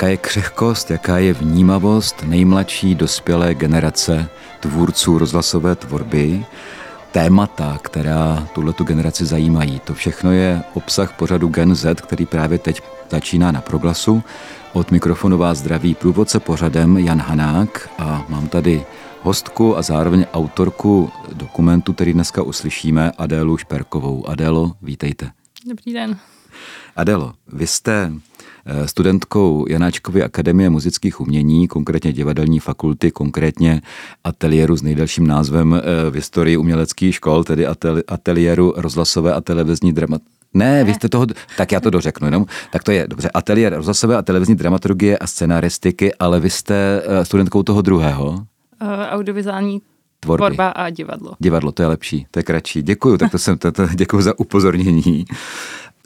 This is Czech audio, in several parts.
Jaká je křehkost, jaká je vnímavost nejmladší dospělé generace tvůrců rozhlasové tvorby, témata, která tuhletu generaci zajímají. To všechno je obsah pořadu Gen Z, který právě teď začíná na proglasu. Od mikrofonu vás zdraví průvodce pořadem Jan Hanák a mám tady hostku a zároveň autorku dokumentu, který dneska uslyšíme, Adélu Šperkovou. Adélo, vítejte. Dobrý den. Adelo, vy jste studentkou Janáčkovy akademie muzických umění, konkrétně divadelní fakulty, konkrétně ateliéru s nejdelším názvem eh, v historii uměleckých škol, tedy ateliéru rozhlasové a televizní dramat. Ne, vy jste toho, tak já to dořeknu jenom. Tak to je, dobře, ateliér rozhlasové a televizní dramaturgie a scenaristiky, ale vy jste eh, studentkou toho druhého? Uh, audiovizuální Tvorby. Tvorba a divadlo. Divadlo, to je lepší, to je kratší. Děkuju, tak to jsem, to, to, děkuju za upozornění.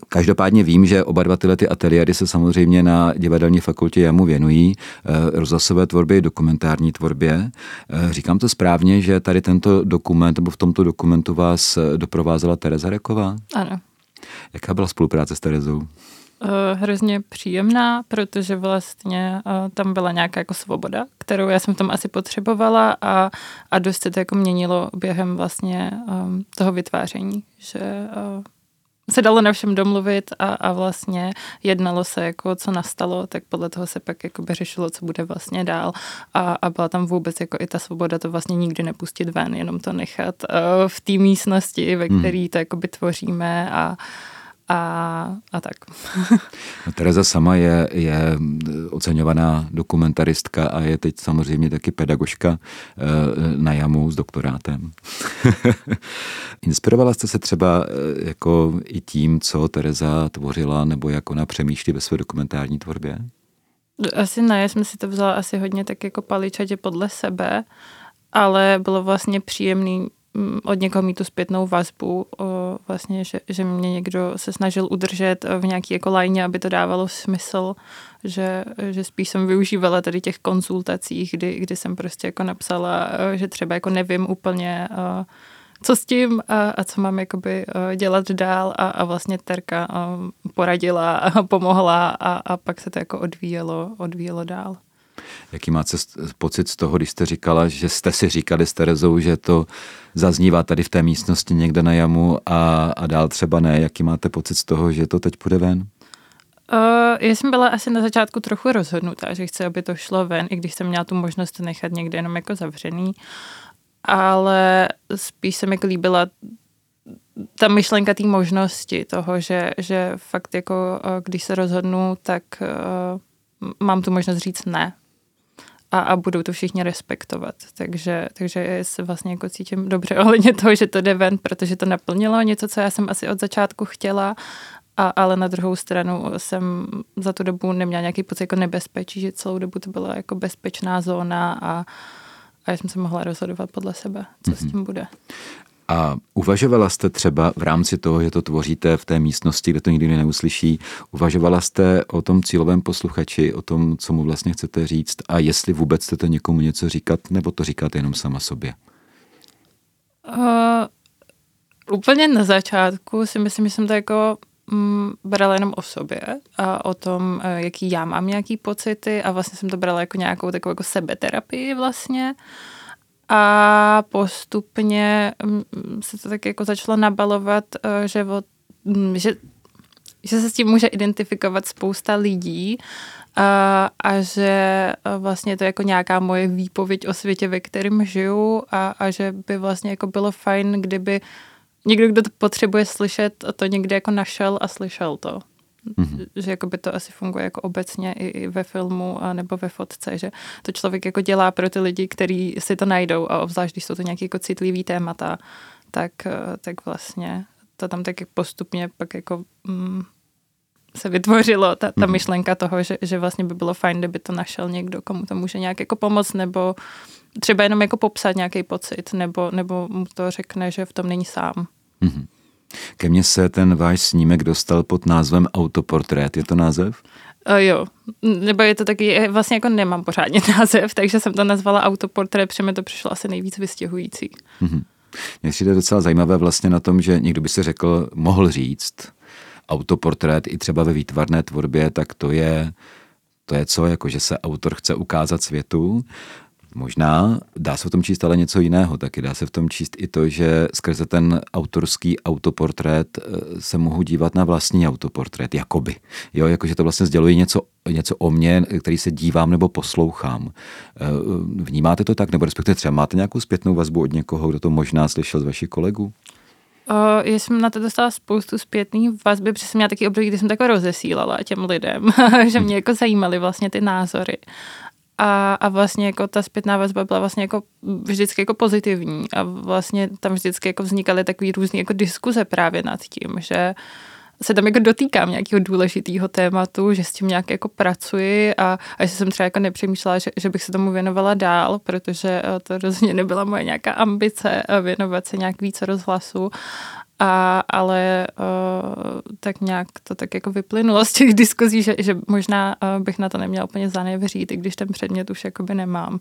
Každopádně vím, že oba dva tyhle ty ateliéry se samozřejmě na divadelní fakultě JAMu věnují eh, rozhlasové tvorbě, dokumentární tvorbě. Eh, říkám to správně, že tady tento dokument, nebo v tomto dokumentu vás eh, doprovázela Tereza Reková? Ano. Jaká byla spolupráce s Terezou? hrozně příjemná, protože vlastně tam byla nějaká jako svoboda, kterou já jsem tam asi potřebovala a, a dost se to jako měnilo během vlastně toho vytváření, že se dalo na všem domluvit a, a vlastně jednalo se, jako co nastalo, tak podle toho se pak jako by řešilo, co bude vlastně dál a, a byla tam vůbec jako i ta svoboda to vlastně nikdy nepustit ven, jenom to nechat uh, v té místnosti, ve které hmm. to jako by tvoříme a, a, a tak. No, Tereza sama je, je oceňovaná dokumentaristka a je teď samozřejmě taky pedagožka eh, na jamu s doktorátem. Inspirovala jste se třeba eh, jako i tím, co Tereza tvořila, nebo jak ona přemýšlí ve své dokumentární tvorbě? Asi ne, já jsem si to vzala asi hodně tak jako paličatě podle sebe, ale bylo vlastně příjemný od někoho mít tu zpětnou vazbu, vlastně, že, že mě někdo se snažil udržet v nějaký jako lajně, aby to dávalo smysl, že, že spíš jsem využívala tady těch konzultacích, kdy, kdy jsem prostě jako napsala, že třeba jako nevím úplně, co s tím a, a co mám jakoby dělat dál a, a vlastně Terka poradila a pomohla a, a pak se to jako odvíjelo, odvíjelo dál. Jaký máte pocit z toho, když jste říkala, že jste si říkali s Terezou, že to zaznívá tady v té místnosti někde na jamu a, a dál třeba ne? Jaký máte pocit z toho, že to teď půjde ven? Uh, já jsem byla asi na začátku trochu rozhodnutá, že chci, aby to šlo ven, i když jsem měla tu možnost nechat někde jenom jako zavřený. Ale spíš se mi líbila ta myšlenka té možnosti toho, že, že fakt jako, když se rozhodnu, tak uh, mám tu možnost říct ne a, a budou to všichni respektovat. Takže, takže se vlastně jako cítím dobře ohledně toho, že to jde ven, protože to naplnilo něco, co já jsem asi od začátku chtěla, a, ale na druhou stranu jsem za tu dobu neměla nějaký pocit jako nebezpečí, že celou dobu to byla jako bezpečná zóna a, a já jsem se mohla rozhodovat podle sebe, co mm-hmm. s mhm. tím bude. A uvažovala jste třeba v rámci toho, že to tvoříte v té místnosti, kde to nikdy neuslyší, uvažovala jste o tom cílovém posluchači, o tom, co mu vlastně chcete říct a jestli vůbec chcete někomu něco říkat, nebo to říkáte jenom sama sobě? Uh, úplně na začátku si myslím, že jsem to jako mm, brala jenom o sobě a o tom, eh, jaký já mám nějaký pocity a vlastně jsem to brala jako nějakou takovou jako sebeterapii vlastně. Uh, a postupně mm, se to tak jako začalo nabalovat, eh, že, od, mm, že, že se s tím může identifikovat spousta lidí a, a že eh, vlastně to je jako nějaká moje výpověď o světě, ve kterém žiju a, a že by vlastně jako bylo fajn, kdyby někdo, kdo to potřebuje slyšet, to někde jako našel a slyšel to. Mm-hmm. Že jako by to asi funguje jako obecně i, i ve filmu a nebo ve fotce, že to člověk jako dělá pro ty lidi, kteří si to najdou a obzvlášť, když jsou to nějaké jako citlivý témata, tak, eh, tak vlastně to tam tak postupně pak jako mm, se vytvořilo ta, ta mm-hmm. myšlenka toho, že, že vlastně by bylo fajn, kdyby to našel někdo, komu to může nějak jako pomoct, nebo třeba jenom jako popsat nějaký pocit, nebo, nebo mu to řekne, že v tom není sám. Mm-hmm. Ke mně se ten váš snímek dostal pod názvem Autoportrét. Je to název? Uh, jo, nebo je to taky, vlastně jako nemám pořádně název, takže jsem to nazvala autoportrét, protože mi to přišlo asi nejvíc vystěhující. Mm-hmm. Mně přijde docela zajímavé vlastně na tom, že někdo by si řekl, mohl říct, autoportrét i třeba ve výtvarné tvorbě, tak to je to je co, jako že se autor chce ukázat světu, Možná dá se v tom číst ale něco jiného, taky dá se v tom číst i to, že skrze ten autorský autoportrét eh, se mohu dívat na vlastní autoportrét, jakoby. Jo, jakože to vlastně sděluje něco, něco o mně, který se dívám nebo poslouchám. Eh, vnímáte to tak, nebo respektive třeba máte nějakou zpětnou vazbu od někoho, kdo to možná slyšel z vašich kolegů? Uh, já jsem na to dostala spoustu zpětných vazby, protože jsem měla taky období, kdy jsem takhle rozesílala těm lidem, že mě jako zajímaly vlastně ty názory. A, a vlastně jako ta zpětná vazba byla vlastně jako vždycky jako pozitivní a vlastně tam vždycky jako vznikaly takový různý jako diskuze právě nad tím, že se tam jako dotýkám nějakého důležitého tématu, že s tím nějak jako pracuji a, a že jsem třeba jako nepřemýšlela, že, že bych se tomu věnovala dál, protože eh, to rozhodně nebyla moje nějaká ambice eh, věnovat se nějak více rozhlasu, a, ale uh, tak nějak to tak jako vyplynulo z těch diskuzí, že, že možná uh, bych na to neměla úplně zanevřít, i když ten předmět už jakoby nemám.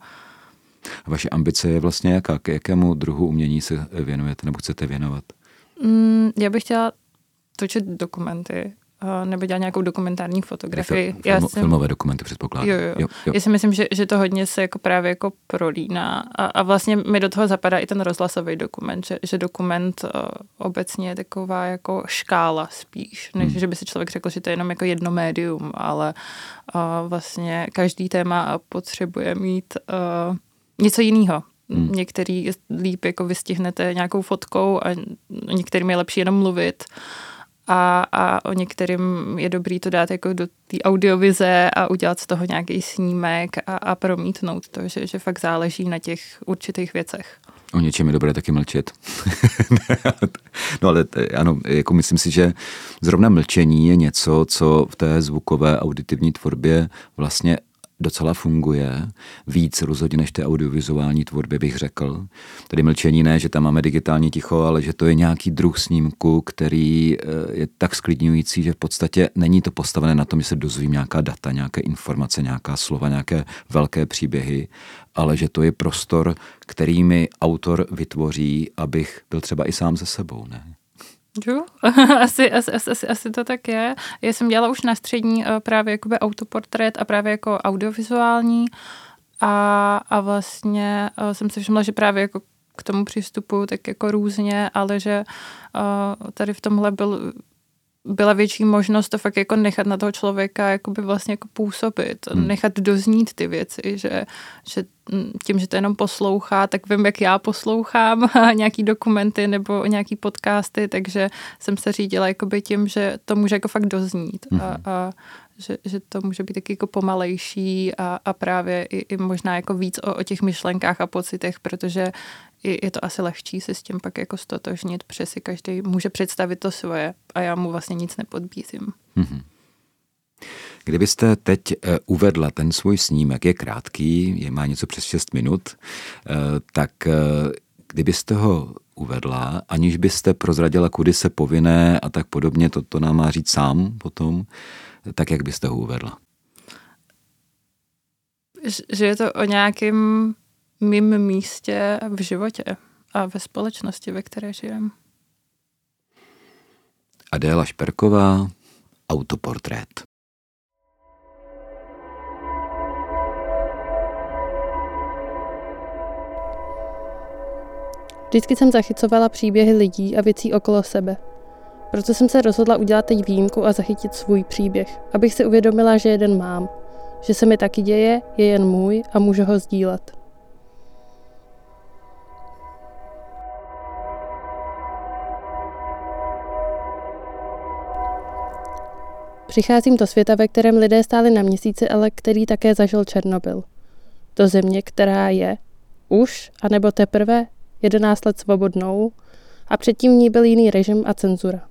Vaše ambice je vlastně jaká? K jakému druhu umění se věnujete nebo chcete věnovat? Mm, já bych chtěla točit dokumenty nebo dělat nějakou dokumentární fotografii. Film, já jsem, filmové dokumenty předpokládám. Jo, jo. jo, jo. Já si myslím, že, že to hodně se jako právě jako prolíná a, a vlastně mi do toho zapadá i ten rozhlasový dokument, že, že dokument uh, obecně je taková jako škála spíš, než hmm. že by si člověk řekl, že to je jenom jako jedno médium, ale uh, vlastně každý téma potřebuje mít uh, něco jiného. Hmm. Některý líp jako vystihnete nějakou fotkou a některým je lepší jenom mluvit. Uh, a, a o některým je dobrý to dát jako do té audiovize a udělat z toho nějaký snímek a, a promítnout to, že, že fakt záleží na těch určitých věcech. O něčem je dobré taky mlčet. no ale ano, jako myslím si, že zrovna mlčení je něco, co v té zvukové auditivní tvorbě vlastně docela funguje, víc rozhodně než té audiovizuální tvorbě bych řekl. Tedy mlčení ne, že tam máme digitální ticho, ale že to je nějaký druh snímku, který eh, je tak sklidňující, že v podstatě není to postavené na tom, že se dozvím nějaká data, nějaké informace, nějaká slova, nějaké velké příběhy, ale že to je prostor, který mi autor vytvoří, abych byl třeba i sám se sebou. Ne? Jo, asi, asi, asi, asi to tak je. Já jsem dělala už na střední eh, právě jakoby autoportrét a právě jako audiovizuální a, a vlastně eh, jsem si všimla, že právě jako k tomu přístupu tak jako různě, ale že uh, tady v tomhle byl byla větší možnost to fakt jako nechat na toho člověka jakoby vlastně jako působit, hmm. nechat doznít ty věci, že, že tím, že to jenom poslouchá, tak vím, jak já poslouchám nějaký dokumenty nebo nějaký podcasty, takže jsem se řídila jakoby tím, že to může jako fakt doznít hmm. a, a že, že to může být taky jako pomalejší a, a právě i, i možná jako víc o, o těch myšlenkách a pocitech, protože je, je to asi lehčí se s tím pak jako stotožnit, protože si každý může představit to svoje a já mu vlastně nic nepodbízím. Mm-hmm. Kdybyste teď eh, uvedla ten svůj snímek, je krátký, je, má něco přes 6 minut, eh, tak eh, kdybyste ho uvedla, aniž byste prozradila, kudy se povinné a tak podobně, to, to nám má říct sám potom, tak jak byste ho uvedla? Že je to o nějakém mým místě v životě a ve společnosti, ve které žijem. Adéla Šperková, autoportrét. Vždycky jsem zachycovala příběhy lidí a věcí okolo sebe. Proto jsem se rozhodla udělat teď výjimku a zachytit svůj příběh, abych si uvědomila, že jeden mám. Že se mi taky děje, je jen můj a můžu ho sdílet. Přicházím do světa, ve kterém lidé stáli na měsíci, ale který také zažil Černobyl. Do země, která je už, anebo teprve, 11 let svobodnou a předtím v ní byl jiný režim a cenzura.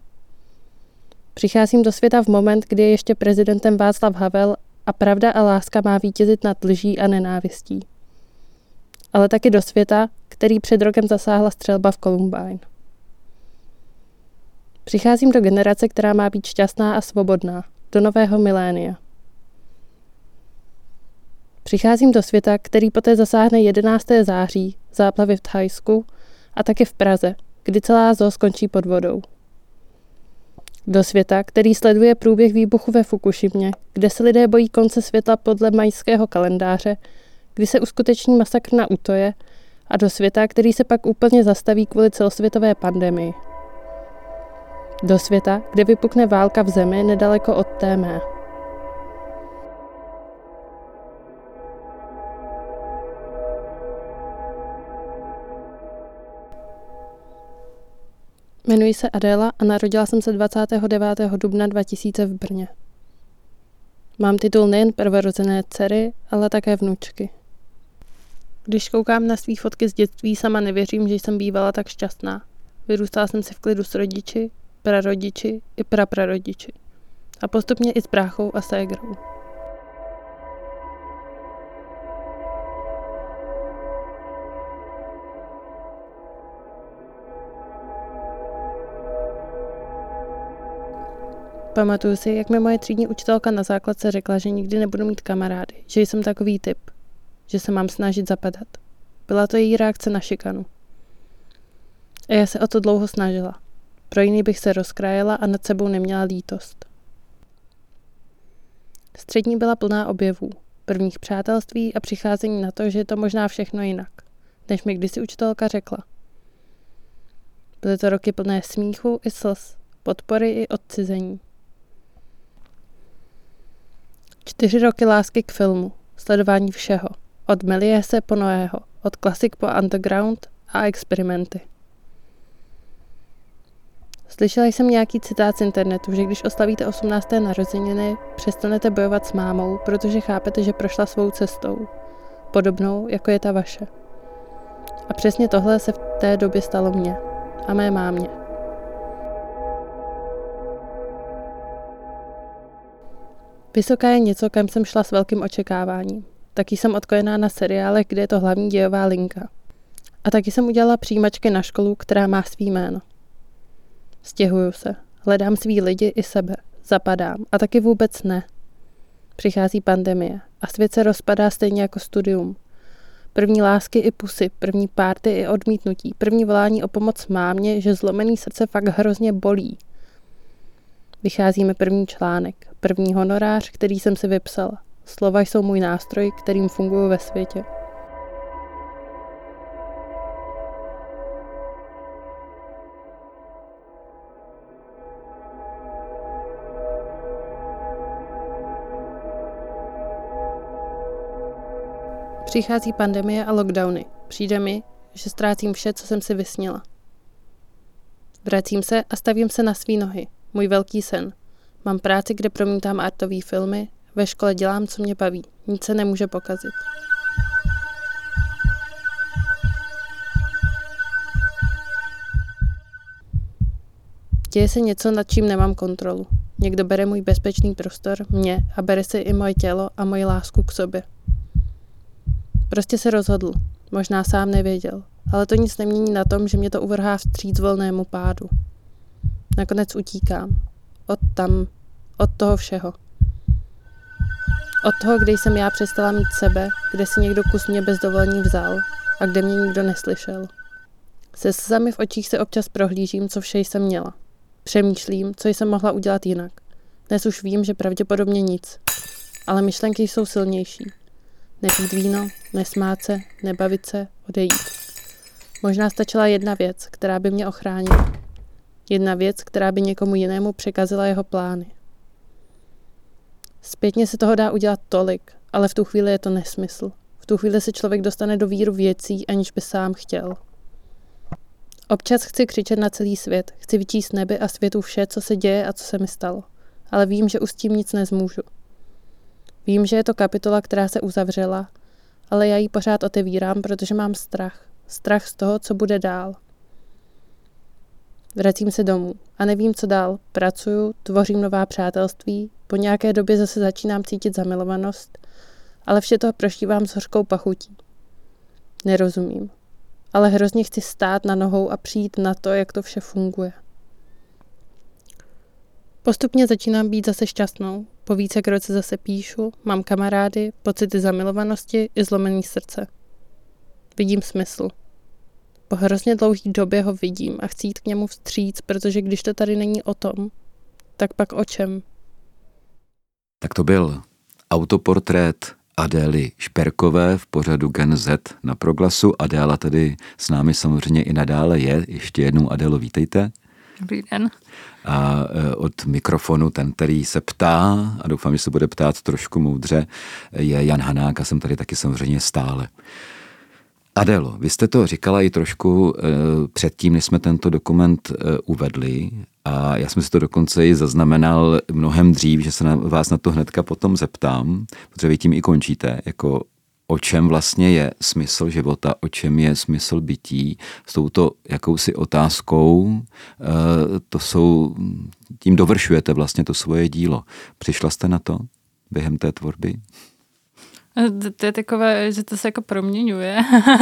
Přicházím do světa v moment, kdy je ještě prezidentem Václav Havel a pravda a láska má vítězit nad lží a nenávistí. Ale taky do světa, který před rokem zasáhla střelba v Columbine. Přicházím do generace, která má být šťastná a svobodná, do nového milénia. Přicházím do světa, který poté zasáhne 11. září, záplavy v Thajsku a taky v Praze, kdy celá zoo skončí pod vodou. Do světa, který sleduje průběh výbuchu ve Fukushimě, kde se lidé bojí konce světa podle majského kalendáře, kdy se uskuteční masakr na Utoje a do světa, který se pak úplně zastaví kvůli celosvětové pandemii. Do světa, kde vypukne válka v zemi nedaleko od té mé. Jmenuji se Adéla a narodila jsem se 29. dubna 2000 v Brně. Mám titul nejen prvorozené dcery, ale také vnučky. Když koukám na svý fotky z dětství, sama nevěřím, že jsem bývala tak šťastná. Vyrůstala jsem si v klidu s rodiči, prarodiči i praprarodiči. A postupně i s bráchou a ségrou. Pamatuju si, jak mi moje třídní učitelka na základce řekla, že nikdy nebudu mít kamarády, že jsem takový typ, že se mám snažit zapadat. Byla to její reakce na šikanu. A já se o to dlouho snažila. Pro jiný bych se rozkrájela a nad sebou neměla lítost. Střední byla plná objevů, prvních přátelství a přicházení na to, že je to možná všechno jinak, než mi kdysi učitelka řekla. Byly to roky plné smíchu i slz, podpory i odcizení. Čtyři roky lásky k filmu, sledování všeho, od Meliese po Noého, od klasik po underground a experimenty. Slyšela jsem nějaký citát z internetu, že když oslavíte 18. narozeniny, přestanete bojovat s mámou, protože chápete, že prošla svou cestou. Podobnou, jako je ta vaše. A přesně tohle se v té době stalo mně a mé mámě. Vysoká je něco, kam jsem šla s velkým očekáváním. Taky jsem odkojená na seriálech, kde je to hlavní dějová linka. A taky jsem udělala přijímačky na školu, která má svý jméno. Stěhuju se, hledám svý lidi i sebe, zapadám a taky vůbec ne. Přichází pandemie a svět se rozpadá stejně jako studium. První lásky i pusy, první párty i odmítnutí, první volání o pomoc mámě, že zlomený srdce fakt hrozně bolí. Vycházíme první článek, první honorář, který jsem si vypsala. Slova jsou můj nástroj, kterým funguji ve světě. Přichází pandemie a lockdowny. Přijde mi, že ztrácím vše, co jsem si vysnila. Vracím se a stavím se na svý nohy. Můj velký sen. Mám práci, kde promítám artové filmy, ve škole dělám, co mě baví. Nic se nemůže pokazit. Děje se něco, nad čím nemám kontrolu. Někdo bere můj bezpečný prostor, mě, a bere si i moje tělo a moji lásku k sobě. Prostě se rozhodl. Možná sám nevěděl. Ale to nic nemění na tom, že mě to uvrhá vstříc volnému pádu. Nakonec utíkám. Od tam, od toho všeho. Od toho, kde jsem já přestala mít sebe, kde si někdo kus mě bez dovolení vzal a kde mě nikdo neslyšel. Se slzami v očích se občas prohlížím, co vše jsem měla. Přemýšlím, co jsem mohla udělat jinak. Dnes už vím, že pravděpodobně nic. Ale myšlenky jsou silnější. Nepít víno, nesmát se, nebavit se, odejít. Možná stačila jedna věc, která by mě ochránila. Jedna věc, která by někomu jinému překazila jeho plány. Zpětně se toho dá udělat tolik, ale v tu chvíli je to nesmysl. V tu chvíli se člověk dostane do víru věcí, aniž by sám chtěl. Občas chci křičet na celý svět, chci vyčíst nebe a světu vše, co se děje a co se mi stalo. Ale vím, že už s tím nic nezmůžu. Vím, že je to kapitola, která se uzavřela, ale já ji pořád otevírám, protože mám strach. Strach z toho, co bude dál. Vracím se domů a nevím, co dál. Pracuju, tvořím nová přátelství, po nějaké době zase začínám cítit zamilovanost, ale vše to prožívám s hořkou pachutí. Nerozumím, ale hrozně chci stát na nohou a přijít na to, jak to vše funguje. Postupně začínám být zase šťastnou, po více roce zase píšu, mám kamarády, pocity zamilovanosti i zlomený srdce. Vidím smysl. Po hrozně dlouhé době ho vidím a chci jít k němu vstříc, protože když to tady není o tom, tak pak o čem? Tak to byl autoportrét Adély Šperkové v pořadu Gen Z na Proglasu. Adéla tedy s námi samozřejmě i nadále je. Ještě jednou Adélo, vítejte. Dobrý den. A e, od mikrofonu ten, který se ptá, a doufám, že se bude ptát trošku moudře, je Jan Hanák a jsem tady taky samozřejmě stále. Adelo, vy jste to říkala i trošku e, předtím, než jsme tento dokument e, uvedli a já jsem si to dokonce i zaznamenal mnohem dřív, že se na vás na to hnedka potom zeptám, protože vy tím i končíte, jako o čem vlastně je smysl života, o čem je smysl bytí, s touto jakousi otázkou, eh, to jsou, tím dovršujete vlastně to svoje dílo. Přišla jste na to během té tvorby? To je takové, že to se jako proměňuje,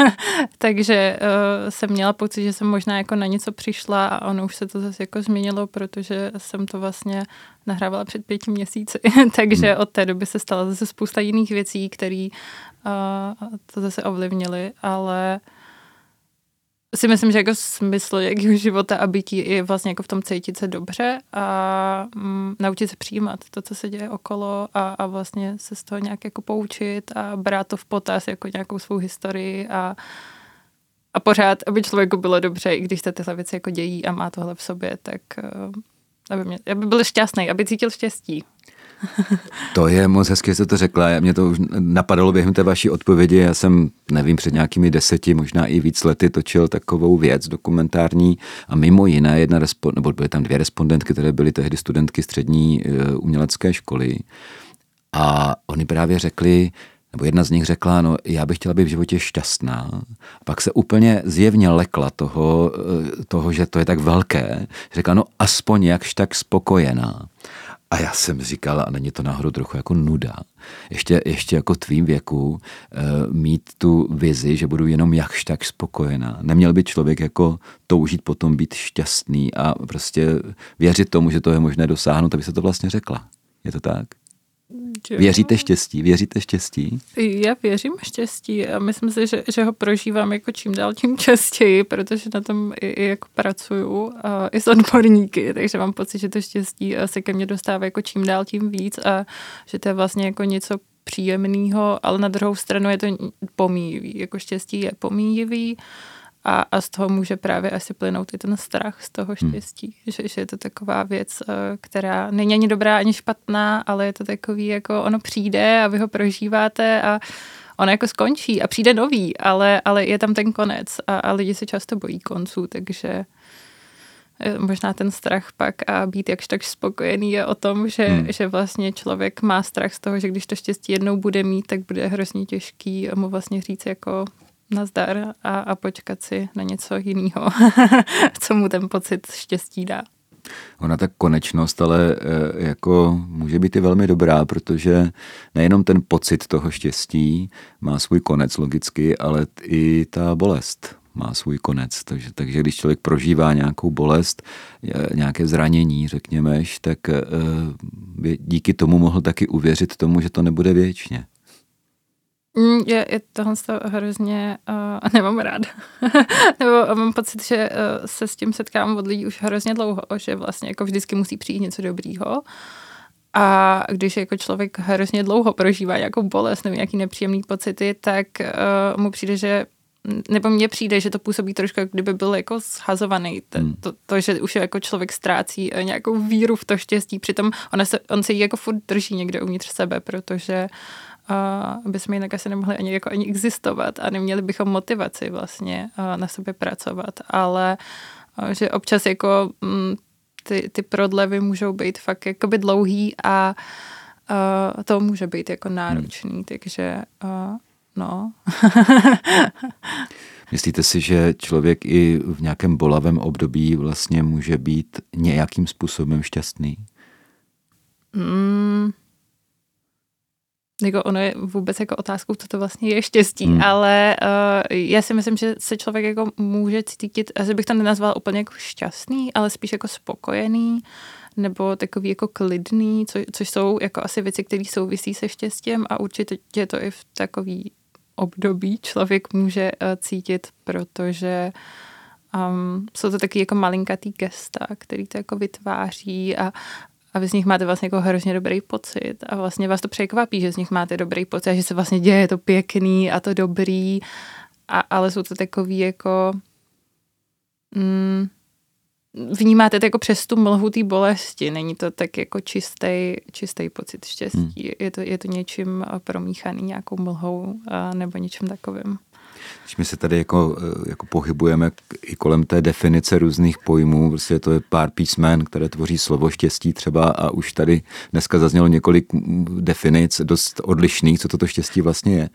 takže uh, jsem měla pocit, že jsem možná jako na něco přišla a ono už se to zase jako změnilo, protože jsem to vlastně nahrávala před pěti měsíci, takže hmm. od té doby se stala zase spousta jiných věcí, které uh, to zase ovlivnily, ale si myslím, že jako smysl jakého života a bytí je vlastně jako v tom cítit se dobře a mm, naučit se přijímat to, co se děje okolo a, a vlastně se z toho nějak jako poučit a brát to v potaz jako nějakou svou historii a, a pořád, aby člověku bylo dobře, i když se tyhle věci jako dějí a má tohle v sobě, tak uh, aby, mě, aby byl šťastný, aby cítil štěstí. To je moc hezky, jste to řekla. Mě to už napadalo během té vaší odpovědi. Já jsem, nevím, před nějakými deseti, možná i víc lety točil takovou věc dokumentární a mimo jiné jedna, nebo byly tam dvě respondentky, které byly tehdy studentky střední eh, umělecké školy a oni právě řekli, nebo jedna z nich řekla, no já bych chtěla být v životě šťastná. A pak se úplně zjevně lekla toho, eh, toho, že to je tak velké. Řekla, no aspoň jakž tak spokojená. A já jsem říkal, a není to náhodou trochu jako nuda, ještě, ještě jako tvým věku e, mít tu vizi, že budu jenom jakž tak spokojená. Neměl by člověk jako toužit potom být šťastný a prostě věřit tomu, že to je možné dosáhnout, aby se to vlastně řekla. Je to tak? Jo. Věříte štěstí? Věříte štěstí? Já věřím štěstí a myslím si, že, že ho prožívám jako čím dál tím častěji, protože na tom i, i jako pracuju a i s odborníky, takže mám pocit, že to štěstí se ke mně dostává jako čím dál tím víc a že to je vlastně jako něco příjemného, ale na druhou stranu je to pomíjivý. Jako štěstí je pomíjivý a, a z toho může právě asi plynout i ten strach z toho hmm. štěstí, hmm. že, že je to taková věc, eh, která není ani dobrá, ani špatná, ale je to takový, jako ono přijde a vy ho prožíváte a ono jako skončí a přijde nový, ale, ale je tam ten konec a, a lidi se často bojí konců, takže eh, možná ten strach pak a být jakž tak spokojený je o tom, že, hmm. že vlastně člověk má strach z toho, že když to štěstí jednou bude mít, tak bude hrozně těžký mu vlastně říct jako nazdar a, a počkat si na něco jiného, co mu ten pocit štěstí dá. Ona ta konečnost ale e, jako může být i velmi dobrá, protože nejenom ten pocit toho štěstí má svůj konec logicky, ale i ta bolest má svůj konec. Takže, takže když člověk prožívá nějakou bolest, nějaké zranění, řekněme, tak e, díky tomu mohl taky uvěřit tomu, že to nebude věčně. Mm, je, je tohle hrozně, uh, nemám rád. Nebo mám pocit, že uh, se s tím setkám od lidí už hrozně dlouho, že vlastně jako vždycky musí přijít něco dobrýho. A když jako člověk hrozně dlouho prožívá nějakou bolest nebo nějaký nepříjemný pocity, tak uh, mu přijde, že nebo mně přijde, že to působí trošku, jak kdyby byl jako shazovaný. To, hmm. to, to, že už jako člověk ztrácí nějakou víru v to štěstí, přitom on se, on se jí jako furt drží někde uvnitř sebe, protože uh, aby jsme jinak asi nemohli ani, jako ani existovat a neměli bychom motivaci vlastně na sobě pracovat, ale že občas jako mm, ty, ty prodlevy můžou být fakt jakoby dlouhý a to může být jako náročný, hmm. takže no. Myslíte si, že člověk i v nějakém bolavém období vlastně může být nějakým způsobem šťastný? Mm, jako ono je vůbec jako otázkou, co to vlastně je štěstí, hmm. ale uh, já si myslím, že se člověk jako může cítit, asi bych to nenazval úplně jako šťastný, ale spíš jako spokojený, nebo takový jako klidný, co, což jsou jako asi věci, které souvisí se štěstím a určitě je to i v takový období člověk může uh, cítit, protože um, jsou to taky jako malinkatý gesta, který to jako vytváří a a vy z nich máte vlastně jako hrozně dobrý pocit a vlastně vás to překvapí, že z nich máte dobrý pocit a že se vlastně děje to pěkný a to dobrý, a, ale jsou to takový jako mm, vnímáte to jako přes tu mlhu té bolesti, není to tak jako čistý, čistý pocit štěstí, hmm. je, to, je to něčím promíchaný nějakou mlhou a, nebo něčím takovým. Když my se tady jako, eh, jako pohybujeme i kolem té definice různých pojmů, prostě to je pár písmen, které tvoří slovo štěstí třeba a už tady dneska zaznělo několik definic dost odlišných, co toto štěstí vlastně je.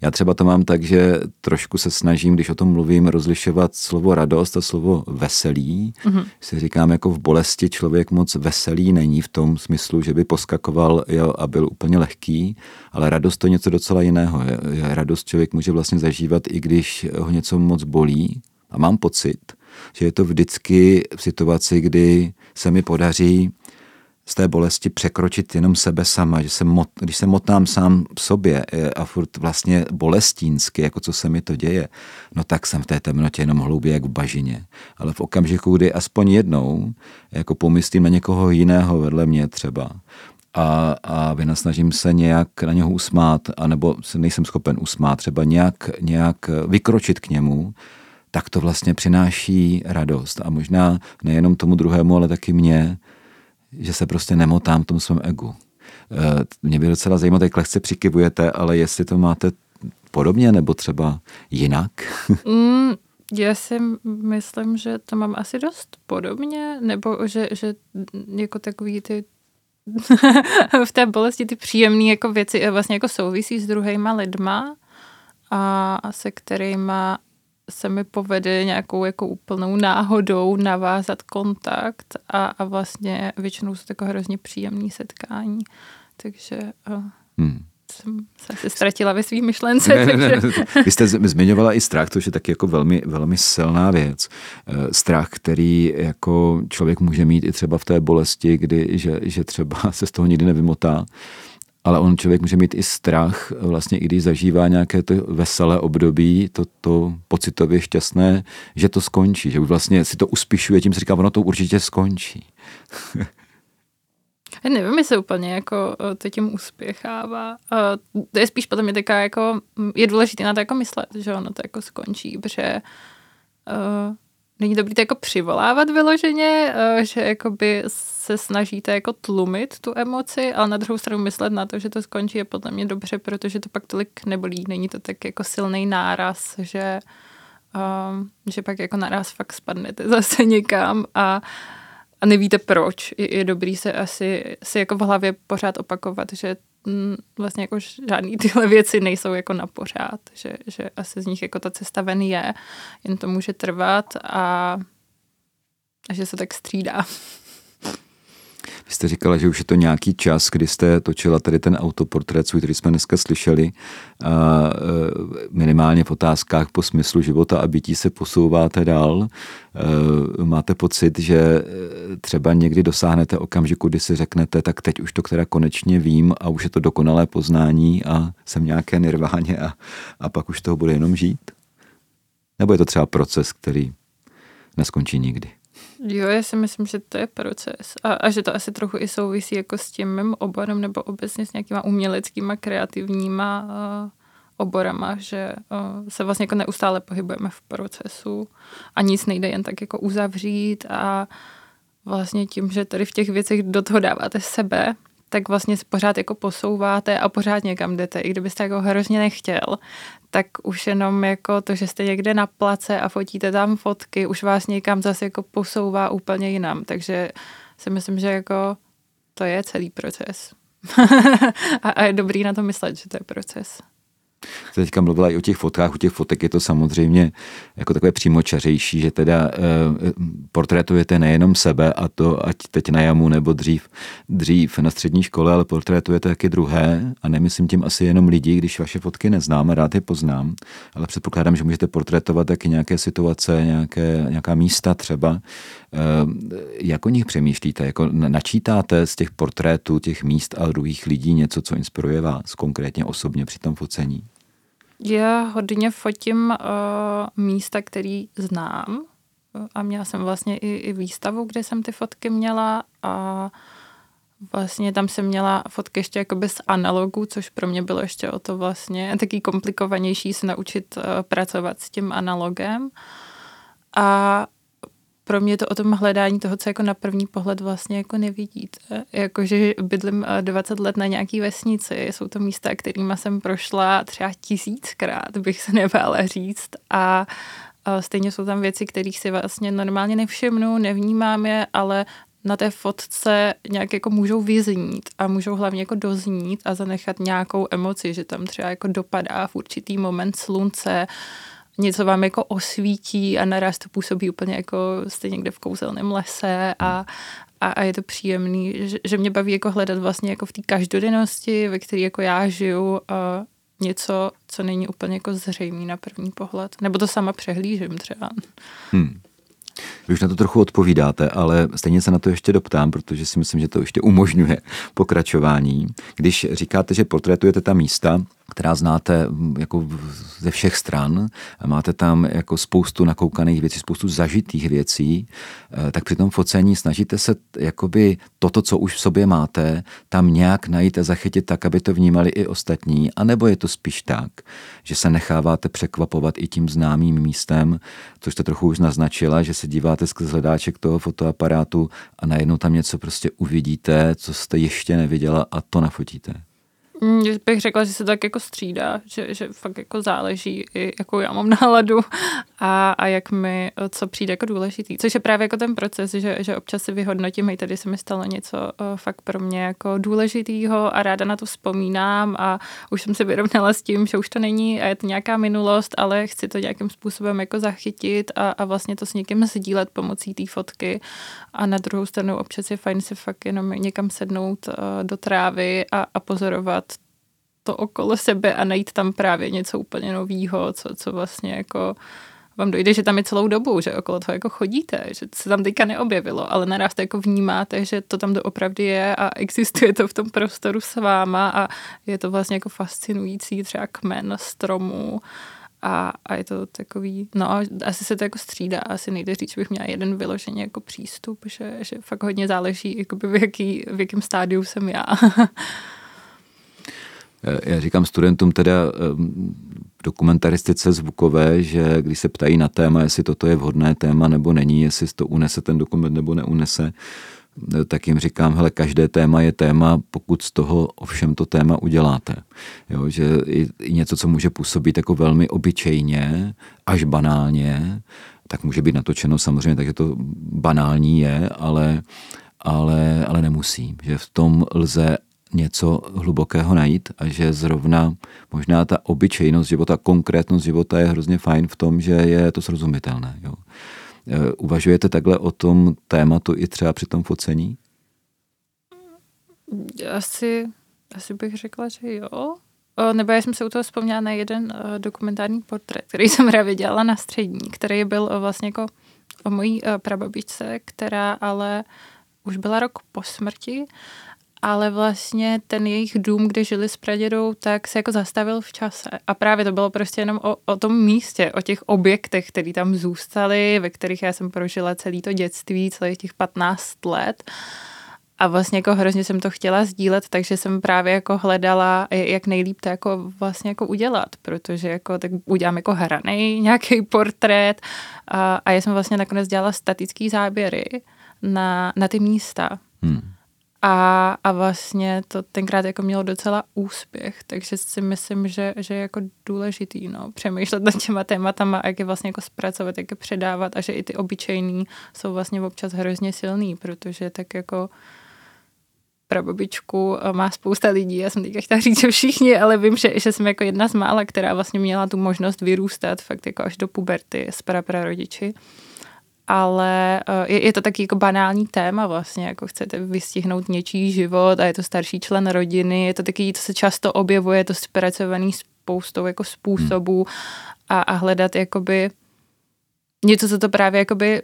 Já třeba to mám tak, že trošku se snažím, když o tom mluvím, rozlišovat slovo radost a slovo veselý. Mm-hmm. Si říkám, jako v bolesti člověk moc veselý není v tom smyslu, že by poskakoval jo, a byl úplně lehký, ale radost to je něco docela jiného. Radost člověk může vlastně zažívat, i když ho něco moc bolí. A mám pocit, že je to vždycky v situaci, kdy se mi podaří z té bolesti překročit jenom sebe sama, že se mot, když se motám sám v sobě eh, a furt vlastně bolestínsky, jako co se mi to děje, no tak jsem v té temnotě jenom hloubě jak v bažině. Ale v okamžiku, kdy aspoň jednou jako pomyslím na někoho jiného vedle mě třeba, a, a vynasnažím se nějak na něho usmát, anebo se nejsem schopen usmát, třeba nějak, nějak vykročit k němu, tak to vlastně přináší radost. A možná nejenom tomu druhému, ale taky mě, že se prostě nemotám v tom svém egu. Eh, mě by docela zajímalo, jak lehce přikivujete, ale jestli to máte podobně nebo třeba jinak? Mm, já si myslím, že to mám asi dost podobně, nebo že, že jako takový ty v té bolesti ty příjemné jako věci vlastně jako souvisí s druhýma lidma a se kterýma se mi povede nějakou jako úplnou náhodou navázat kontakt a, a vlastně většinou jsou takové hrozně příjemné setkání. Takže uh, hmm. Jsem se asi ztratila ve svých myšlence. Ne, takže... ne, ne. Vy jste zmiňovala i strach, to je taky jako velmi, velmi silná věc. Eh, strach, který jako člověk může mít i třeba v té bolesti, kdy, že, že třeba se z toho nikdy nevymotá ale on člověk může mít i strach, vlastně i když zažívá nějaké to veselé období, to, to pocitově šťastné, že to skončí, že vlastně si to uspíšuje, tím si říká, ono to určitě skončí. Nevím, jestli úplně jako eh, to tím uspěchává. To je spíš potom je taká jako, je důležité na to jako myslet, že ono to jako skončí, protože uh, není dobrý to jako přivolávat vyloženě, uh, že jakoby se snažíte jako tlumit tu emoci, ale na druhou stranu myslet na to, že to skončí je podle mě dobře, protože to pak tolik nebolí. Není to tak jako silný náraz, že, um, že pak jako naraz fakt spadnete zase někam a, a nevíte proč. Je, je dobrý se asi si jako v hlavě pořád opakovat, že mm, vlastně jako žádný tyhle věci nejsou jako na pořád, že, že asi z nich jako ta cesta ven je, jen to může trvat a, a že se tak střídá. Jste říkala, že už je to nějaký čas, kdy jste točila tady ten autoportrét, který jsme dneska slyšeli, a e, minimálně v otázkách po smyslu života a bytí se posouváte dál. E, máte pocit, že e, třeba někdy dosáhnete okamžiku, kdy si řeknete, tak teď už to která konečně vím a už je to dokonalé poznání a jsem nějaké nirváně a, a pak už toho bude jenom žít? Nebo je to třeba proces, který neskončí nikdy? Jo, já si myslím, že to je proces a, a že to asi trochu i souvisí jako s tím mým oborem nebo obecně s nějakýma uměleckýma, kreativníma uh, oborama, že uh, se vlastně jako neustále pohybujeme v procesu a nic nejde jen tak jako uzavřít a vlastně tím, že tady v těch věcech do toho dáváte sebe, tak vlastně se pořád jako posouváte a pořád někam jdete. I kdybyste jako hrozně nechtěl, tak už jenom jako to, že jste někde na place a fotíte tam fotky, už vás někam zase jako posouvá úplně jinam. Takže si myslím, že jako to je celý proces. a, a je dobrý na to myslet, že to je proces jste teďka mluvila i o těch fotkách, u těch fotek je to samozřejmě jako takové přímočařejší, že teda e, portrétujete nejenom sebe a to ať teď na jamu nebo dřív, dřív na střední škole, ale portrétujete taky druhé a nemyslím tím asi jenom lidi, když vaše fotky neznám, rád je poznám, ale předpokládám, že můžete portrétovat taky nějaké situace, nějaké, nějaká místa třeba. E, jak o nich přemýšlíte? Jako načítáte z těch portrétů těch míst a druhých lidí něco, co inspiruje vás konkrétně osobně při tom focení? Já hodně fotím uh, místa, který znám a měla jsem vlastně i, i výstavu, kde jsem ty fotky měla a vlastně tam jsem měla fotky ještě jakoby z analogu, což pro mě bylo ještě o to vlastně taky komplikovanější se naučit uh, pracovat s tím analogem. A pro mě to o tom hledání toho, co jako na první pohled vlastně jako nevidíte. Jakože bydlím 20 let na nějaký vesnici, jsou to místa, kterými jsem prošla třeba tisíckrát, bych se nebála říct. A stejně jsou tam věci, kterých si vlastně normálně nevšimnu, nevnímám je, ale na té fotce nějak jako můžou vyznít a můžou hlavně jako doznít a zanechat nějakou emoci, že tam třeba jako dopadá v určitý moment slunce, něco vám jako osvítí a naraz to působí úplně jako jste někde v kouzelném lese a, a, a je to příjemný, že, že mě baví jako hledat vlastně jako v té každodennosti, ve které jako já žiju a něco, co není úplně jako zřejmý na první pohled. Nebo to sama přehlížím třeba. Hmm. Vy už na to trochu odpovídáte, ale stejně se na to ještě doptám, protože si myslím, že to ještě umožňuje pokračování. Když říkáte, že portrétujete ta místa, která znáte jako ze všech stran. Máte tam jako spoustu nakoukaných věcí, spoustu zažitých věcí, eh, tak při tom focení snažíte se jakoby toto, co už v sobě máte, tam nějak najít a zachytit tak, aby to vnímali i ostatní, anebo je to spíš tak, že se necháváte překvapovat i tím známým místem, což jste trochu už naznačila, že se díváte skrz hledáček toho fotoaparátu a najednou tam něco prostě uvidíte, co jste ještě neviděla a to nafotíte. Mm, bych řekla, že se tak jako střídá, že, že fakt jako záleží, i jakou já mám náladu a, a jak mi, co přijde jako důležitý. Což je právě jako ten proces, že, že občas si vyhodnotím, i tady se mi stalo něco uh, fakt pro mě jako důležitýho a ráda na to vzpomínám a už jsem se vyrovnala s tím, že už to není a je to nějaká minulost, ale chci to nějakým způsobem jako zachytit a, a vlastně to s někým sdílet pomocí té fotky a na druhou stranu občas je fajn si fakt jenom někam sednout uh, do trávy a, a pozorovat to okolo sebe a najít tam právě něco úplně nového, co, co vlastně jako vám dojde, že tam je celou dobu, že okolo toho jako chodíte, že se tam teďka neobjevilo, ale naraz to jako vnímáte, že to tam doopravdy je a existuje to v tom prostoru s váma a je to vlastně jako fascinující třeba kmen stromů a, a je to takový, no asi se to jako střídá, asi nejde říct, že bych měla jeden vyloženě jako přístup, že, že fakt hodně záleží, jakoby v, jaký, v jakém stádiu jsem já. Eh, já říkám studentům teda eh, dokumentaristice zvukové, že když se ptají na téma, jestli toto je vhodné téma nebo není, jestli to unese ten dokument nebo neunese, eh, tak jim říkám, hele, každé téma je téma, pokud z toho ovšem to téma uděláte. Jo, že i něco, co může působit jako velmi obyčejně, až banálně, tak může být natočeno samozřejmě, takže to banální je, ale, ale, ale nemusí. Že v tom lze něco hlubokého najít a že zrovna možná ta obyčejnost života, konkrétnost života je hrozně fajn v tom, že je to srozumitelné. Jo. E, uvažujete takhle o tom tématu i třeba při tom focení? Asi, asi bych řekla, že jo. O, nebo já jsem se u toho vzpomněla na jeden uh, dokumentární portrét, který jsem právě dělala na střední, který byl vlastně jako o mojí prababičce, která ale už byla rok po smrti ale vlastně ten jejich dům, kde žili s pradědou, tak se jako zastavil v čase. A právě to bylo prostě jenom o, o tom místě, o těch objektech, které tam zůstaly, ve kterých já jsem prožila celý to dětství, celých těch 15 let. A vlastně jako hrozně jsem to chtěla sdílet, takže jsem právě jako hledala, jak nejlíp to jako vlastně jako udělat, protože jako tak udělám jako hraný nějaký portrét a, a já jsem vlastně nakonec dělala statický záběry na, na ty místa. Hmm. A, a vlastně to tenkrát jako mělo docela úspěch, takže si myslím, že, že je jako důležitý no, přemýšlet nad těma tématama jak je vlastně jako zpracovat, jak je předávat a že i ty obyčejný jsou vlastně občas hrozně silný, protože tak jako prababičku má spousta lidí, já jsem teďka chtěla říct, že všichni, ale vím, že, že jsem jako jedna z mála, která vlastně měla tu možnost vyrůstat fakt jako až do puberty s praprarodiči. rodiči ale eh, je, je to taky jako banální téma vlastně, jako chcete vystihnout něčí život a je to starší člen rodiny, je to taky, co se často objevuje, je to zpracovaný spoustou jako způsobů a, a hledat jakoby něco, co to právě jakoby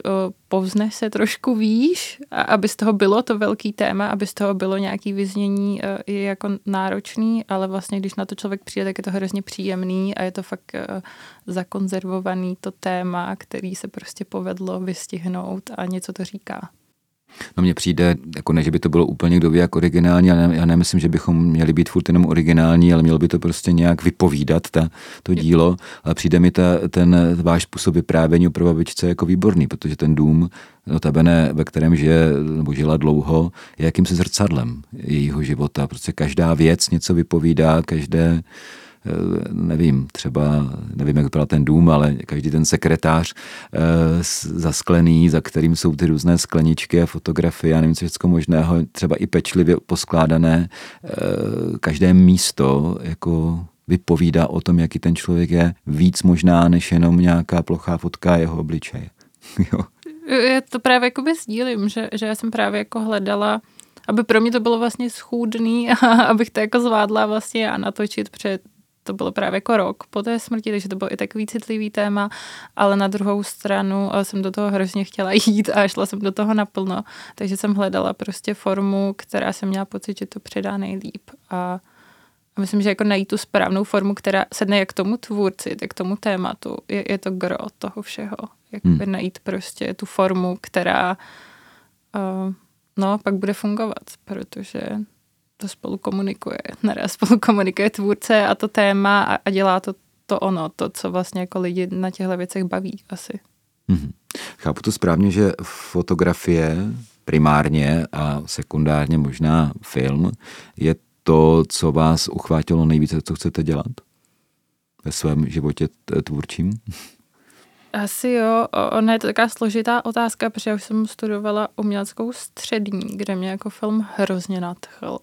povzne se trošku výš, a aby z toho bylo to velký téma, aby z toho bylo nějaký vyznění je jako náročný, ale vlastně když na to člověk přijde, tak je to hrozně příjemný a je to fakt zakonzervovaný to téma, který se prostě povedlo vystihnout a něco to říká. No mně přijde, jako ne, že by to bylo úplně kdo ví jak originální, ale já nemyslím, že bychom měli být furt jenom originální, ale mělo by to prostě nějak vypovídat ta, to dílo. Ale přijde mi ta, ten váš způsob vyprávění o prvabičce jako výborný, protože ten dům, notabene, ve kterém žije nebo žila dlouho, je jakýmsi zrcadlem jejího života. Prostě každá věc něco vypovídá, každé nevím, třeba, nevím, jak vypadal ten dům, ale každý ten sekretář eh, zasklený, za kterým jsou ty různé skleničky a fotografie a nevím, co všechno možného, třeba i pečlivě poskládané, eh, každé místo jako vypovídá o tom, jaký ten člověk je víc možná, než jenom nějaká plochá fotka jeho obličeje. jo. Já to právě jakoby sdílím, že, že já jsem právě jako hledala aby pro mě to bylo vlastně schůdný a abych to jako zvládla vlastně já natočit před to bylo právě jako rok po té smrti, takže to bylo i takový citlivý téma, ale na druhou stranu eh, jsem do toho hrozně chtěla jít a šla jsem do toho naplno, takže jsem hledala prostě formu, která jsem měla pocit, že to předá nejlíp a myslím, že jako najít tu správnou formu, která sedne jak k tomu tvůrci, tak k tomu tématu, je, je to gro toho všeho. Jakoby hmm. najít prostě tu formu, která uh, no, pak bude fungovat, protože to spolu komunikuje. Naraz spolu komunikuje tvůrce a to téma a, a dělá to, to ono, to, co vlastně jako lidi na těchto věcech baví asi. Mm-hmm. Chápu to správně, že fotografie primárně a sekundárně možná film je to, co vás uchvátilo nejvíce, co chcete dělat ve svém životě tvůrčím? Asi jo, ona je to taková složitá otázka, protože já už jsem studovala uměleckou střední, kde mě jako film hrozně nadchl.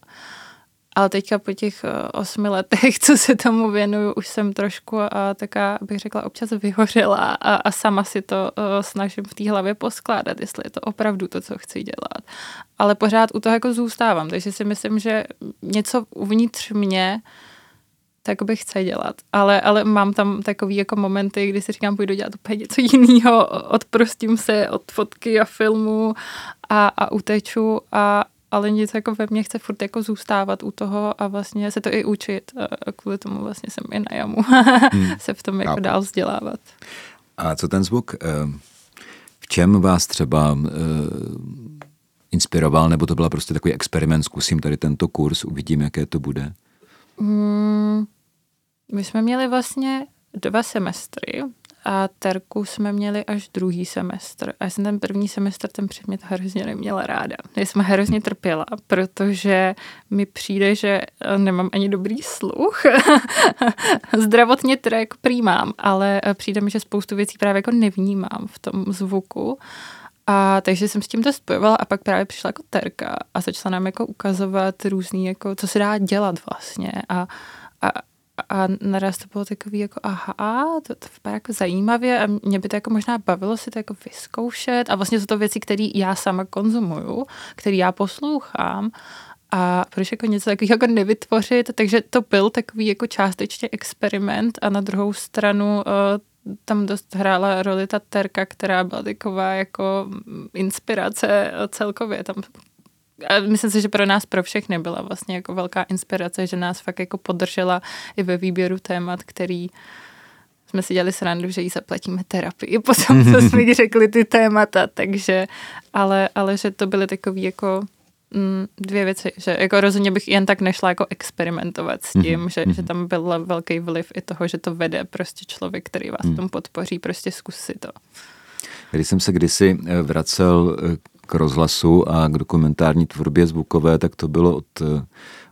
Ale teďka po těch osmi letech, co se tomu věnuju, už jsem trošku a taká, bych řekla, občas vyhořela a, a sama si to snažím v té hlavě poskládat, jestli je to opravdu to, co chci dělat. Ale pořád u toho jako zůstávám, takže si myslím, že něco uvnitř mě tak bych chce dělat. Ale, ale mám tam takový jako momenty, kdy si říkám, půjdu dělat úplně něco jiného, odprostím se od fotky a filmu a, a uteču a, ale něco jako ve mně chce furt jako zůstávat u toho a vlastně se to i učit. A kvůli tomu vlastně jsem i na jamu hmm. se v tom jako dál vzdělávat. A co ten zvuk? Eh, v čem vás třeba eh, inspiroval, nebo to byla prostě takový experiment, zkusím tady tento kurz, uvidím, jaké to bude? Hmm, my jsme měli vlastně dva semestry a terku jsme měli až druhý semestr. A já jsem ten první semestr ten předmět hrozně neměla ráda. Já jsem hrozně trpěla, protože mi přijde, že eh, nemám ani dobrý sluch. Zdravotně teda jako přijímám, ale eh, přijde mi, že spoustu věcí právě jako nevnímám v tom zvuku. A takže jsem s tím to spojovala a pak právě přišla jako terka a začala nám jako ukazovat různý, jako, co se dá dělat vlastně. A, a, a naraz to bylo takový jako aha, to, to vypadá jako zajímavě a mě by to jako možná bavilo si to jako vyzkoušet. A vlastně jsou to věci, které já sama konzumuju, které já poslouchám. A proč jako něco takového jako nevytvořit, takže to byl takový jako částečně experiment a na druhou stranu uh, tam dost hrála roli ta terka, která byla taková jako inspirace celkově. Tam a myslím si, že pro nás, pro všechny byla vlastně jako velká inspirace, že nás fakt jako podržela i ve výběru témat, který jsme si dělali srandu, že jí zaplatíme terapii potom, co jsme jí řekli ty témata, takže, ale, ale že to byly takové jako mm, dvě věci, že jako rozhodně bych jen tak nešla jako experimentovat s tím, mm-hmm. že, že mhm. tam byl velký vliv i toho, že to vede prostě člověk, který vás mm. tom podpoří, prostě zkus to. Když jsem se kdysi eh, vracel eh, k rozhlasu a k dokumentární tvorbě zvukové, tak to bylo od,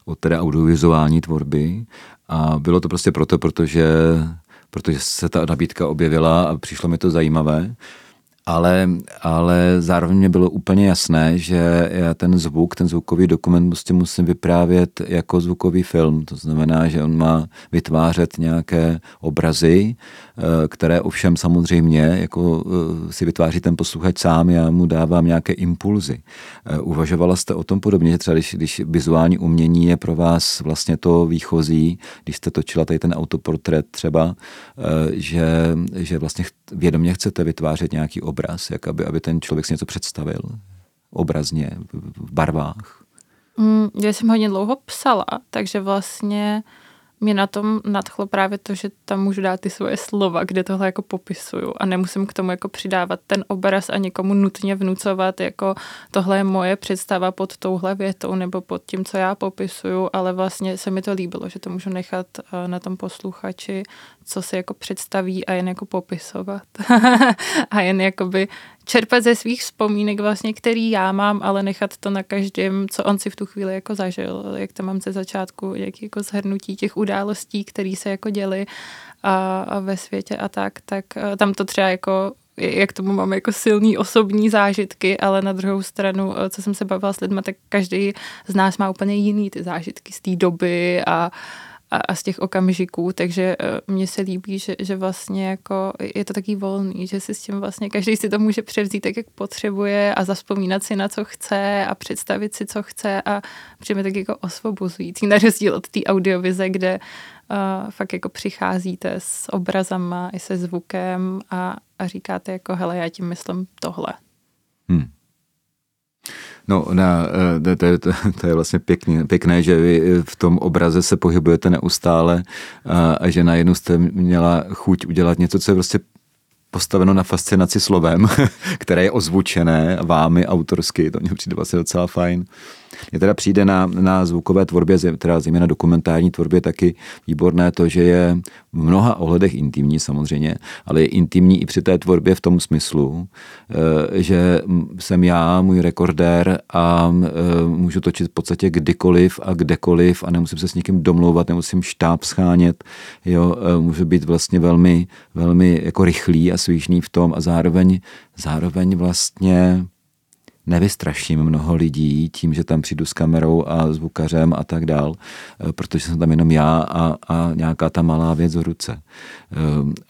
od teda audiovizuální tvorby. A bylo to prostě proto, protože, protože se ta nabídka objevila a přišlo mi to zajímavé ale, ale zároveň mě bylo úplně jasné, že já ten zvuk, ten zvukový dokument prostě musím vyprávět jako zvukový film. To znamená, že on má vytvářet nějaké obrazy, eh, které ovšem samozřejmě jako eh, si vytváří ten posluchač sám, já mu dávám nějaké impulzy. Eh, uvažovala jste o tom podobně, že třeba když, když vizuální umění je pro vás vlastně to výchozí, když jste točila tady ten autoportrét třeba, že, že vlastně vědomě chcete vytvářet nějaký obraz jak aby, aby ten člověk si něco představil obrazně, v barvách? Mm, já jsem hodně dlouho psala, takže vlastně mě na tom nadchlo právě to, že tam můžu dát ty svoje slova, kde tohle jako popisuju a nemusím k tomu jako přidávat ten obraz a někomu nutně vnucovat, jako tohle je moje představa pod touhle větou nebo pod tím, co já popisuju, ale vlastně se mi to líbilo, že to můžu nechat eh, na tom posluchači, co si jako představí a jen jako popisovat. a jen jakoby čerpat ze svých vzpomínek vlastně, který já mám, ale nechat to na každém, co on si v tu chvíli jako zažil, jak to mám ze začátku, jak jako zhrnutí těch událostí, které se jako děly a, a ve světě a tak, tak eh, tam to třeba jako jak tomu máme jako silný osobní zážitky, ale na druhou stranu, eh, co jsem se bavila s lidmi, tak každý z nás má úplně jiný ty zážitky z té doby a, a, a z těch okamžiků, takže uh, mně se líbí, že, že vlastně jako je to taky volný, že si s tím vlastně každý si to může převzít tak, jak potřebuje a zaspomínat si na co chce a představit si, co chce a přijme tak jako osvobozující, na rozdíl od té audiovize, kde uh, fakt jako přicházíte s obrazama i se zvukem a, a říkáte jako hele, já tím myslím tohle. Hmm. No, na, eh, to, to, to je vlastně pěkný, pěkné, že vy v tom obraze se pohybujete neustále a, a že najednou jste měla chuť udělat něco, co je prostě postaveno na fascinaci slovem, které je ozvučené vámi autorsky, to mě přijde vlastně docela fajn. Mně teda přijde na, na zvukové tvorbě, teda zejména dokumentární tvorbě taky výborné to, že je v mnoha ohledech intimní samozřejmě, ale je intimní i při té tvorbě v tom smyslu, eh, že jsem já, můj rekordér a eh, můžu točit v podstatě kdykoliv a kdekoliv a nemusím se s někým domlouvat, nemusím štáb schánět, jo, eh, můžu být vlastně velmi, velmi jako rychlý a svíšný v tom a zároveň, zároveň vlastně nevystraším mnoho lidí tím, že tam přijdu s kamerou a zvukařem a tak dál, eh, protože jsem tam jenom já a, a nějaká ta malá věc v ruce. Eh,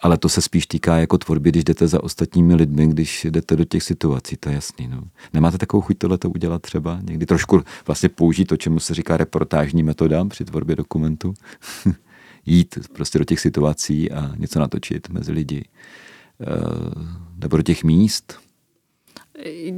ale to se spíš týká jako tvorby, když jdete za ostatními lidmi, když jdete do těch situací, to je jasný. No. Nemáte takovou chuť tohle to udělat třeba? Někdy trošku vlastně použít to, čemu se říká reportážní metoda při tvorbě dokumentu? Jít prostě do těch situací a něco natočit mezi lidi. Eh, nebo do těch míst,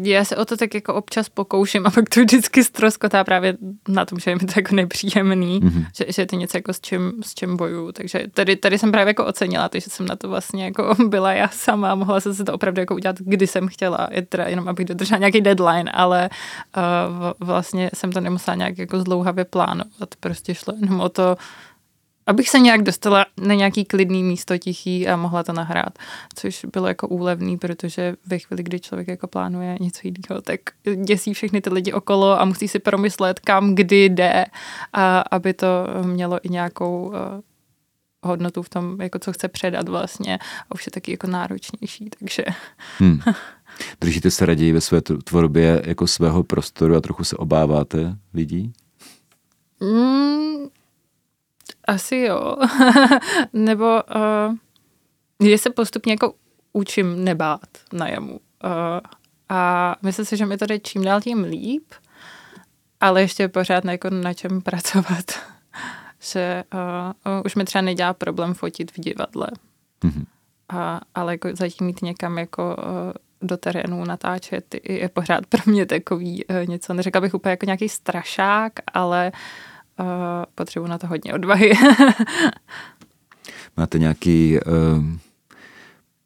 já se o to tak jako občas pokouším a pak to vždycky ztroskotá právě na tom, že je mi to jako nepříjemný, mm-hmm. že, že je to něco jako s čím, s čím boju. Takže tady, tady jsem právě jako ocenila, takže jsem na to vlastně jako byla já sama, mohla jsem se to opravdu jako udělat, kdy jsem chtěla, je teda jenom abych dodržela nějaký deadline, ale uh, vlastně jsem to nemusela nějak jako zdlouhavě plánovat, prostě šlo jenom o to, abych se nějak dostala na nějaký klidný místo tichý a mohla to nahrát, což bylo jako úlevný, protože ve chvíli, kdy člověk jako plánuje něco jiného, tak děsí všechny ty lidi okolo a musí si promyslet, kam, kdy jde, a aby to mělo i nějakou uh, hodnotu v tom, jako co chce předat vlastně a už je taky jako náročnější, takže... Hmm. Držíte se raději ve své tvorbě jako svého prostoru a trochu se obáváte lidí? Mm, asi jo. Nebo uh, je se postupně jako učím nebát na jamu. Uh, a myslím si, že mi to jde čím dál tím líp, ale ještě pořád na, jako na čem pracovat. že uh, uh, už mi třeba nedělá problém fotit v divadle. Mm-hmm. A, ale jako zatím mít někam jako uh, do terénu natáčet je pořád pro mě takový uh, něco, neřekla bych úplně jako nějaký strašák, ale uh, uh, potřebuji na to hodně odvahy. Máte nějaký uh,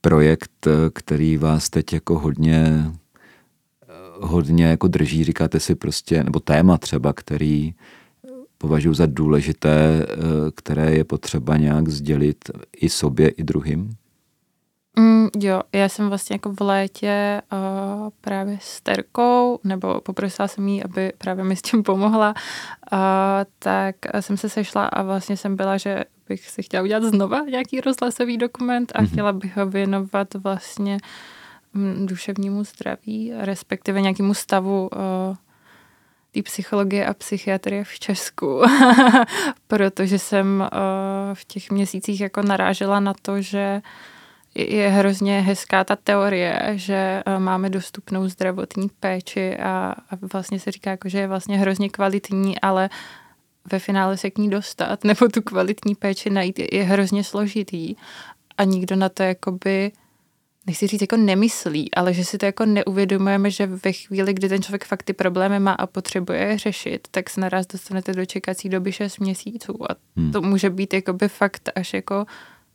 projekt, který vás teď jako hodně hodně jako drží, říkáte si prostě, nebo téma třeba, který považuji za důležité, které je potřeba nějak sdělit i sobě, i druhým? Mm, jo, já jsem vlastně jako v létě uh, právě s Terkou, nebo poprosila jsem jí, aby právě mi s tím pomohla, uh, tak jsem se sešla a vlastně jsem byla, že bych si chtěla udělat znova nějaký rozhlasový dokument a mm-hmm. chtěla bych ho věnovat vlastně um, duševnímu zdraví, respektive nějakému stavu uh, té psychologie a psychiatrie v Česku, protože jsem uh, v těch měsících jako narážela na to, že uh, je hrozně hezká ta teorie, že eh, máme dostupnou zdravotní péči a, a vlastně se říká, jako, že je vlastně hrozně kvalitní, ale ve finále se k ní dostat nebo tu kvalitní péči najít je, je hrozně složitý a nikdo na to jakoby nechci říct jako nemyslí, ale že si to jako neuvědomujeme, že ve chvíli, kdy ten člověk fakt ty problémy má a potřebuje je řešit, tak se naraz dostanete do čekací doby 6 měsíců a hmm. to může být jako by fakt až jako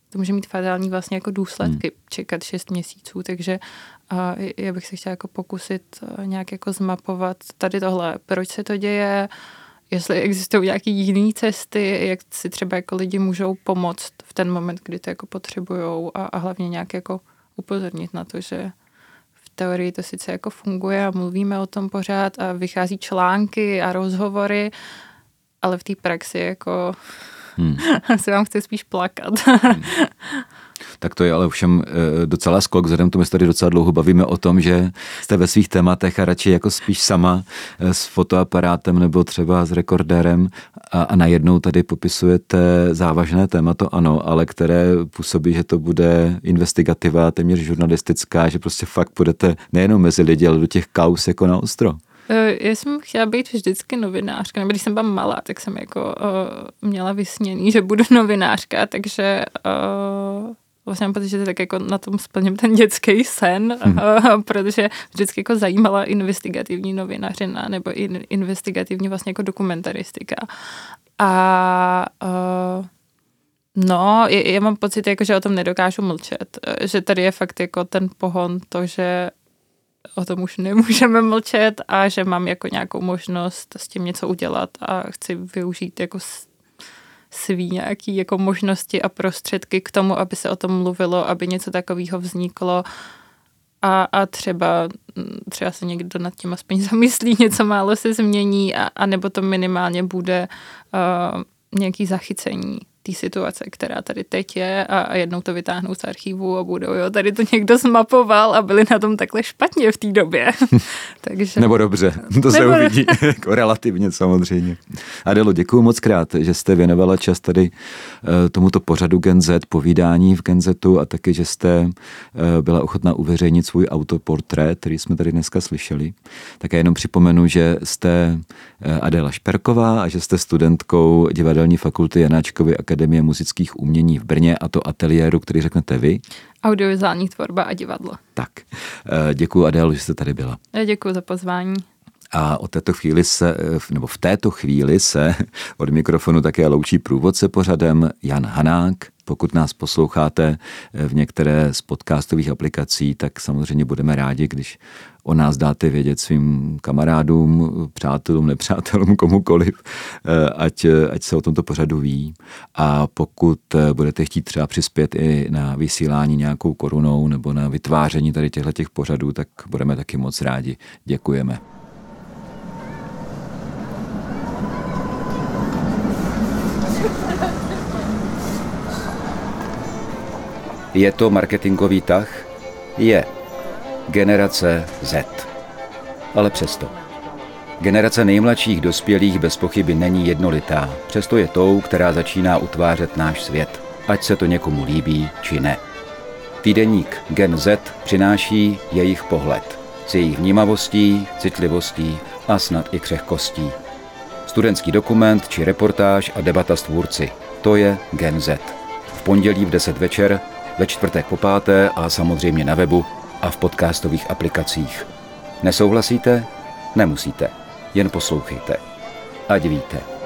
to může mít fatální vlastně jako důsledky hmm. čekat 6 měsíců, takže a já bych se chtěla jako pokusit nějak jako zmapovat tady tohle, proč se to děje, jestli existují nějaké jiné cesty, jak si třeba jako lidi můžou pomoct v ten moment, kdy to jako potřebují a, a hlavně nějak jako upozornit na to, že v teorii to sice jako funguje a mluvíme o tom pořád a vychází články a rozhovory, ale v té praxi jako hmm. se vám chce spíš plakat. hmm. Tak to je ale všem eh, docela skok, vzhledem tomu, že tady docela dlouho bavíme o tom, že jste ve svých tématech a radši jako spíš sama eh, s fotoaparátem nebo třeba s rekordérem a, a najednou tady popisujete závažné téma, to ano, ale které působí, že to bude investigativa, téměř žurnalistická, že prostě fakt budete nejenom mezi lidi, ale do těch kaus jako na ostro. Eh, já jsem chtěla být vždycky novinářka, nebo když jsem byla malá, tak jsem jako uh, měla vysněný, že budu novinářka, takže uh, vlastně mám pocit, že tak jako na tom splním ten dětský sen, hmm. uh, protože vždycky jako zajímala investigativní novinařina nebo in, investigativní vlastně jako dokumentaristika. A uh, No, já mám pocit, jako, že o tom nedokážu mlčet. Že tady je fakt jako ten pohon, to, že o tom už nemůžeme mlčet a že mám jako nějakou možnost s tím něco udělat a chci využít jako svý nějaký jako možnosti a prostředky k tomu, aby se o tom mluvilo, aby něco takového vzniklo. A, a třeba, třeba se někdo nad tím aspoň zamyslí, něco málo se změní a, a nebo to minimálně bude uh, nějaký zachycení té situace, která tady teď je a, a jednou to vytáhnou z archivu a budou, jo, tady to někdo zmapoval a byli na tom takhle špatně v té době. Takže... Nebo dobře, to se Nebo... uvidí jako relativně samozřejmě. Adelo, děkuji moc krát, že jste věnovala čas tady uh, tomuto pořadu Gen Z, povídání v Gen Zetu a taky, že jste uh, byla ochotná uveřejnit svůj autoportrét, který jsme tady dneska slyšeli. Také jenom připomenu, že jste uh, Adela Šperková a že jste studentkou divadelní fakulty Janáčkovy akademie Akademie muzických umění v Brně a to ateliéru, který řeknete vy. Audiovizuální tvorba a divadlo. Tak, eh, děkuji Adélu, že jste tady byla. Děkuji za pozvání. A od této chvíli se, eh, nebo v této chvíli se od mikrofonu také loučí průvodce pořadem Jan Hanák. Pokud nás posloucháte eh, v některé z podcastových aplikací, tak samozřejmě budeme rádi, když o nás dáte vědět svým kamarádům, přátelům, nepřátelům, komukoliv, eh, ať, ať se o tomto pořadu ví. A pokud budete chtít třeba přispět i na vysílání nějakou korunou nebo na vytváření tady těchto těch pořadů, tak budeme taky moc rádi. Děkujeme. Je to marketingový tah? Je. Generace Z. Ale přesto. Generace nejmladších dospělých bez pochyby není jednolitá, přesto je tou, která začíná utvářet náš svět, ať se to někomu líbí či ne. Týdeník Gen Z přináší jejich pohled s jejich vnímavostí, citlivostí a snad i křehkostí. Studentský dokument či reportáž a debata s tvůrci. To je Gen Z. V pondělí v 10 večer ve čtvrtek po páté a samozřejmě na webu a v podcastových aplikacích. Nesouhlasíte? Nemusíte. Jen poslouchejte. Ať víte.